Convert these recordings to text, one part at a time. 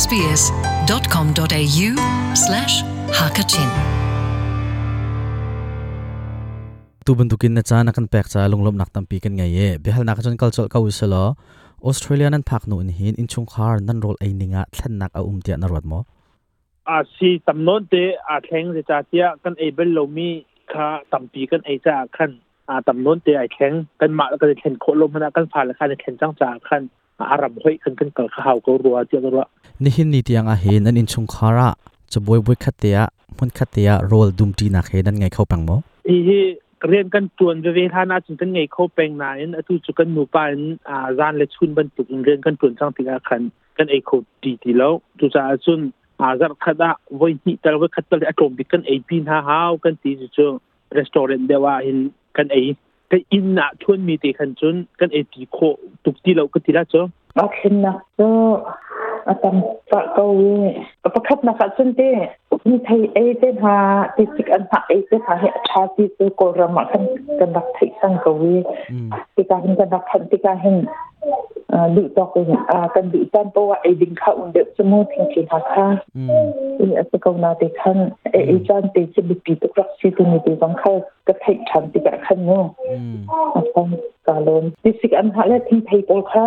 sbs.com.au slash hakachin tu buntukin na cha na kan pek cha lunglom nak tampi kan ngai ye behal nak chon culture ka usalo australia nan phak nu in hin in chung khar nan rol ai ninga thlan nak a um tia na rot mo อาซีตำนนเตอาแข่งจะเจียกันเอเบลโลมีค่าตำปีกันไอ จ้าขันอาตำนนเตไอแข่งกันมาแล้วก็จะแข่งโคลมพนะกันผ่านแล้วคันแข่งจ้างจ้าขันอารมห้อยขันกันเกิดข้าวก็รัวเจียก็รัว ni hin ni tiang a hin an in chung khara cha boy boy khatia mun khatia rol dum ti na khe nan ngai khau pang mo ที่เรียนกันตวนเวทานาจึงกันไงเขาเป็นนายนทุจุกันหนูปานอ่าร้านและชุนบรรทุกเรียนกันตวนจ้างติกาขันกันไอโคดีทีแล้วทุจาจุนอาจักขดาวันนี้แต่ว่าขัดเลยอารมณ์ดิกันไอปีนฮาฮาวกันตีจุนรีสอร์ทเดว่าเห็นกันไอ ก็อินนะชวนมีตีขันจนกันไอตีโคตุกที่เราก็ตีละจ้ะ akin na so atam pa ko pakat na ka sunte ni thai e te ha ti sik an ha e te ha he cha ti su ko rama kan kan dak thai sang ko wi mm ti ka hin kan dak khan ti ka hin du to ko a kan du tan po wa e ding kha un de sumo thing chi ha kha mm ni as ko na te khan e e chan te chi bi pi to krak si tu ni ti bang kha ka thai chan ti ka khan no mm atam ka lon ti sik an ha le thing thai pol kha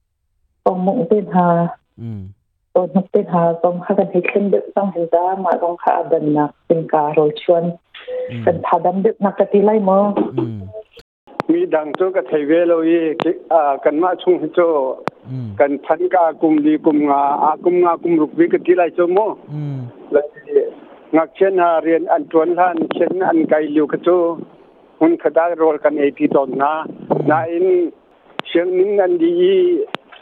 อุ้มเลือจนกันตกขอเรามีคาซีอืมมาเป็นตัวเตจงโกเป็นไอ้ไม้ลุลุเลเมตค่ะอืมน้องไอ้ไอ้ปุ่มพันจริงๆแล้วจันบุกันจนต้นเมค่าชวนปีละวินอืมตรงมุงเป็นหาอืมตอนนักเป็นหาต้องข้ากันให้ขึ้นดึกต้องเห็นจ้ามาต้องข้าดันนักเป็นการโรยชวนอืมกันทาดันดึกนักกะทิไล่มออืมมีดังโจกับไทยเวโลยีอ่ากันมาชุงโจอืมกันพันกากุมดีกุมงาอากุมงากุมรุกวิกที่ไรโจโมอืมและงักเช่นหาเรียนอันตวนท่านเช่นอันไกลิวกโจหุ่นขดาโรลกันเอทีตอนนานาอินเชียงนิงอันดี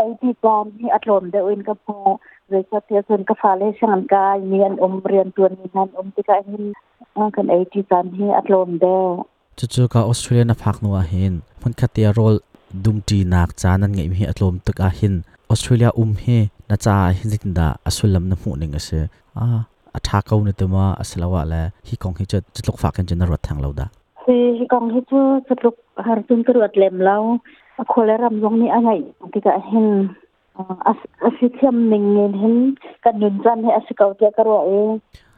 ไอที่กอมที่อัตลมเดวินกับพอเวชเทียส่วนกฟาเลชังกายมีอันอมเรียนตัวนี้นั้นอมติกาหินกันไอที่กานที่อัตลมเดจู่ๆก็ออสเตรเลียนพักนัวหินมันคัดเตียโรลดุมจีนักจานันไงมีอัตลมตึกอาหินออสเตรเลียอุ้มเฮนาจาหินจินดาอสุลลำน้ำหูนึงเสียอ่าอัฐาเก้าเนตัวมาอสลาวะแลฮิกองฮิจุดจุดลูกฝากกันจนรถทางเราดาฮิกองฮิจุดจุดลูกหาจุนกระดเล็มแล้วคเลรำยงนี่อะไร ที่กะเห็นอาอาศิเทียมหนึ่งเห็นกันยุนจันให้อาศิเกาเตียกระโรเอ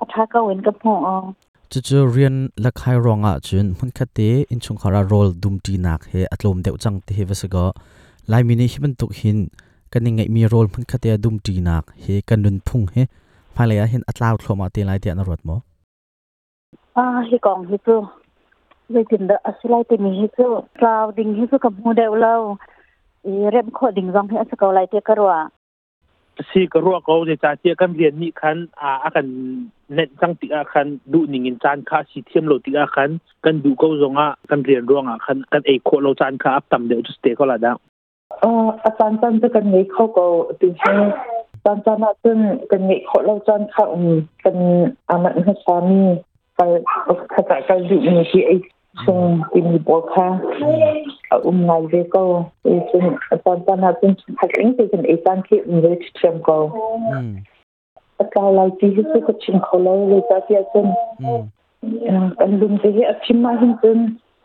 อาทาเกาเห็นกับพอ chu chu rian la khai ronga chun mun khate in chung khara rol dum ti nak he atlom deu chang te he wasaga lai mini hiban tuk hin kan ngai mi rol mun khate dum ti nak he kan nun phung he phalaya hin atlaw thloma te lai te na rot mo อ่าฮิกองฮิซูเวทินเดอสไลติมีฮิซูคลาวดิงฮิซูกับโมเดลเรา อีเรมโคดิงซองให้อสกอไลเตกรัวซีก็รัวเขาจะจ่าเจียกันเรียนนี่คันอ่าอากันเน็ตจังติอาคันดูหนิงอินจานค่าสีเทียมโลติอาคันกันดูเขาจงอะกันเรียนร่วงอะคันกันเอโคโลจานค่าอัพต่ำเดี๋ยวจะสเตย์ก็ละดาวเอ่ออาจารย์จันจะกันไงเขาก็ติงให้อาจารย์จันน่ะซึ่งกันไงเขาเราจันค่ะอืมกันอามันให้สามีไปขจัดกันอยู่ในที่ไอ้ซึ่งที่มีบอกค่ะ เอาอุ้มไงเด็กก็ไอ้ซึ่งอาจารย์จันน่ะซึ่งหักเองที่กันไอ้จันที่อุ้ม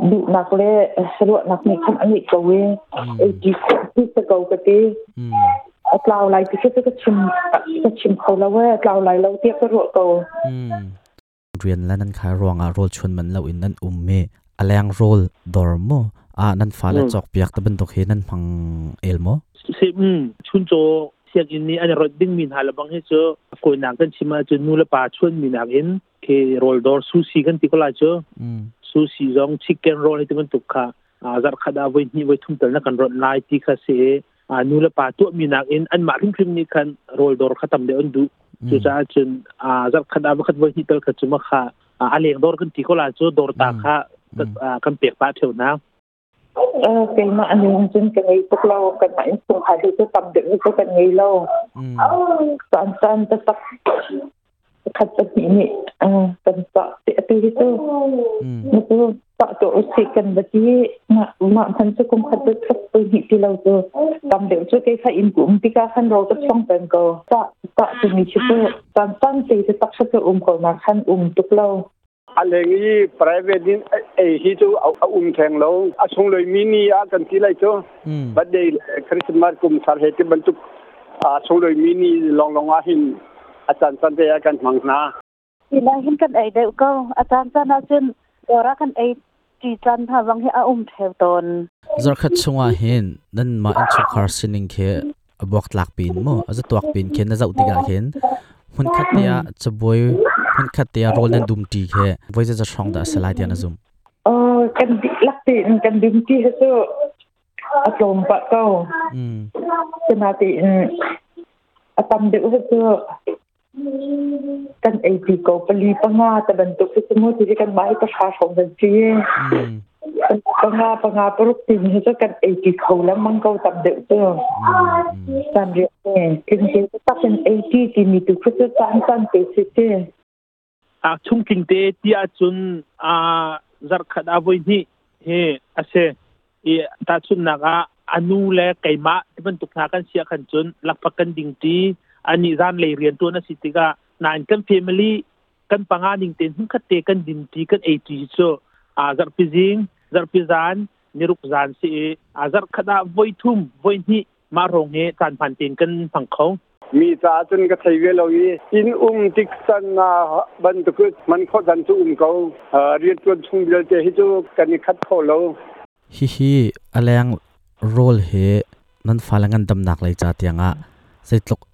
อุ้มกเวอ่าโรยจะตักไอ้เตอร์ดีนาปีนี้เด็กเตอร์ไอ้สิติกาขั้นบันเรียนเด็กไอ้สิติกาขั้นเรียนตัวนักรำซึ่งสิงกาไอ้จีนักตัวเชียงดีเราจะม่วงรันเลยเด็กขั้นติกาขั้นอ่าตัวจันที่ก็กันไอ้จีไลที่เฮวอะขั้นจน bum bum pak le in chung kha du nak le ro nak ni khan ani ko we e ji ti se ko ka ti อืม atlaw lai ti ke ka chim ka chim kho la we atlaw lai lo ti ka ro ko อืมเรียนและนั่นขายรองอะโรลชวนมันเราอินนั่นอุ้มเมอแรงโรลดอร์โมอะนั่นฟ้าและจอกเปียกตะบันตกเฮนั่นพังเอลโม se um chun cho siak in ni an ro ding min hala bang he cho ko na kan chima chu nu la pa chun min ak in ke roll door sushi kan ti ko la cho อื ม sushi zong chicken roll he ti man tuk kha a zar khada voi ni voi thum tar na kan ro lai ti kha se a nu la pa tu min ak in an ma rim krim ni kan roll door khatam de on du chu cha chun a zar khada ba khat voi ni tar kha chuma kha a leng door kan ti ko la cho door ta kha kan pek pa theu na เออเป็นมาอันนึงจนกันไอ้พวกเรากันมาอินสุงหาดูจะตำเด็กก็กันไงเราอืมตอนตอนจะตักขัดจะนี่นี่เออเป็นปะเตะตีที่ตัวอืมมันก็ปะตัวอุสิกั นแบบนี้มามาพันจะกุมขัดจะตักตัวหิที่เราตัวตำเด็กจะแก้ไขอินกุมที่กาขันเราจะช่องเป็นก็จะจะจะมีชื่อตอนตอนตีจะตักจะอุ้มก่อนมาขันอุ้มตุกเราอะไรงี้ private นี่ไอ้ที่จูเอาเอาอุ้มแทงเราอาชงเลยมินิอากันที่ไรจูอืมบัดเดย์คริสต์มาสกุมสารเหตุบรรทุกอาชงเลยมินิลองลองอาหิน อาจารย์สันเดียกันมังนาทีแรกเห็นกันไอ้เด็กก็อาจารย์จันอาจารย์เดี๋ยวรักกันไอ้จีจันทาวังให้อาอุ้มแถวตน zar khat chunga hin nan ma in chu khar sining khe abok tlak pin mo aza tuak pin khe na zau tiga khen hun khat ya chaboi hun khat ya rol nan dum ti khe voi za shrong da salai dia na zum เออกันดิลักตีนกันดิมที่เขาจะ อารมณ์ปะเก้าอืมจะมาตีนอาตำเด็กเขาจะกันไอปีโกปลีปังงาแต่บรรทุกที่สมุทรที่กันไม้ประชาชนกันจีอืมปังงาปังงาปรุกตีนเขาจะกันไอปีเขาแล้วมันก็ตำเด็กเจ้าอืมอืมตามเรียกเนี่ยจริงๆก็ต้องเป็นไอที่ที่มีตุกเขาจะสร้างสรรค์ไปสิเจ้ a chung king te ti a chun a zar khat a voi ni he ase e ta chun na ga anu le kaima ti ban tuk na kan sia kan chun lak pa kan ding ti ani zan le rian to na sitiga nan kan family kan panga ding ten hun khat te kan din ti kan e ti so a zar pi jing zar pi zan niruk zan si a zar khada voi thum voi ni ma rong he tan pan ten kan phang khau มีจ้าจนก็ไทยเวลาอีอินอุ้มติกสันนาบรรทุกมันเขาดันจูอุ้มเขาเอ่อเรียนจนชงเดียวเจให้จูกันนี่คัดเขาเรา hi hi alang rol he nan falangan dam nak lai cha tianga zaitlok inda atha atha lo ti mi tan nan tuak chi bal mo อ่ากันตัวชิกมสุสีเตนหาจูอ่าอาทากูเตียกันรัวจุนซัรขดาว่าคัดไว้นี่รองรองกันเปียกมีนาสิติกาคันกันมากันเปียกมีรองจูอ่าอั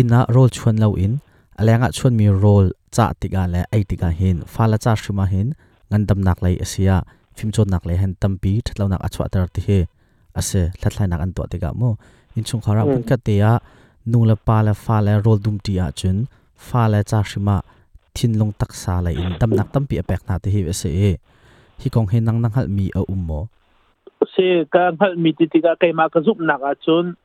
ina rol chuan lo in alenga chuan mi rol cha tiga le ai tiga hin fala cha shuma hin ngandam nak lai asia phim chon nak le hen tampi thlo nak achwa tar ti he ase thlatlai nak an to tiga mo in chung khara pun ka te ya nungla pa la fa la rol dum ti a chun fa la cha shima thin long tak sa la in dam nak tampi apek na te hi ase e hi kong he nang nang hal mi a ummo เซกันพัลมีติติกาไก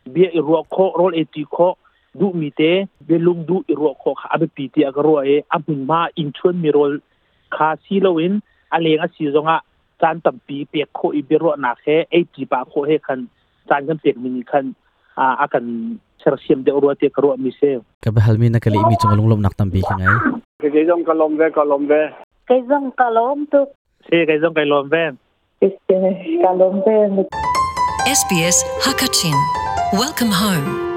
ะลีจูรีสตอร์เรนนี่มุนคัดเตเบียกันรัวอีรอลกันเอติโคอาจุนอ่าอินชวนเทงหนักอินอาจารย์นี่อากันเปกหนักมุนมาเบียสาวพี่กันรัวหนักมุนมาอาชีก็อากันจุนอินชุงนักจงอินอาเลงีขับมันตุกันตัวขาถากตัวเตียอากระรัวกับผู้นิงเซอาไปปีโจฟ้าเลยเฮชุงทิ้งเตนเบียอีรัวโคโรลเอติโคดูมีเตเบลุงดูอีรัวโคอาไปปีเตียกระรัวเออาบุนมาอินชวนมีโรลคาซีโลวินอาเลงอาซีจงอะจานตัมปีเปียกโคอีเบรัวนักเฮเอจีปาโคเฮคันจานกันเปียกมินิคันอ่าอากันเชอร์เซียมเดอรัวเตียกระรัวมีเซ ka bahal mi na kali mi chung lung lom nak tam bi ka ngai คือจะต้องกลมเวกลมเว cái dòng cả lốm tu เซไกจงไกลอมแวน este calombe SBS Hakachin. Welcome home.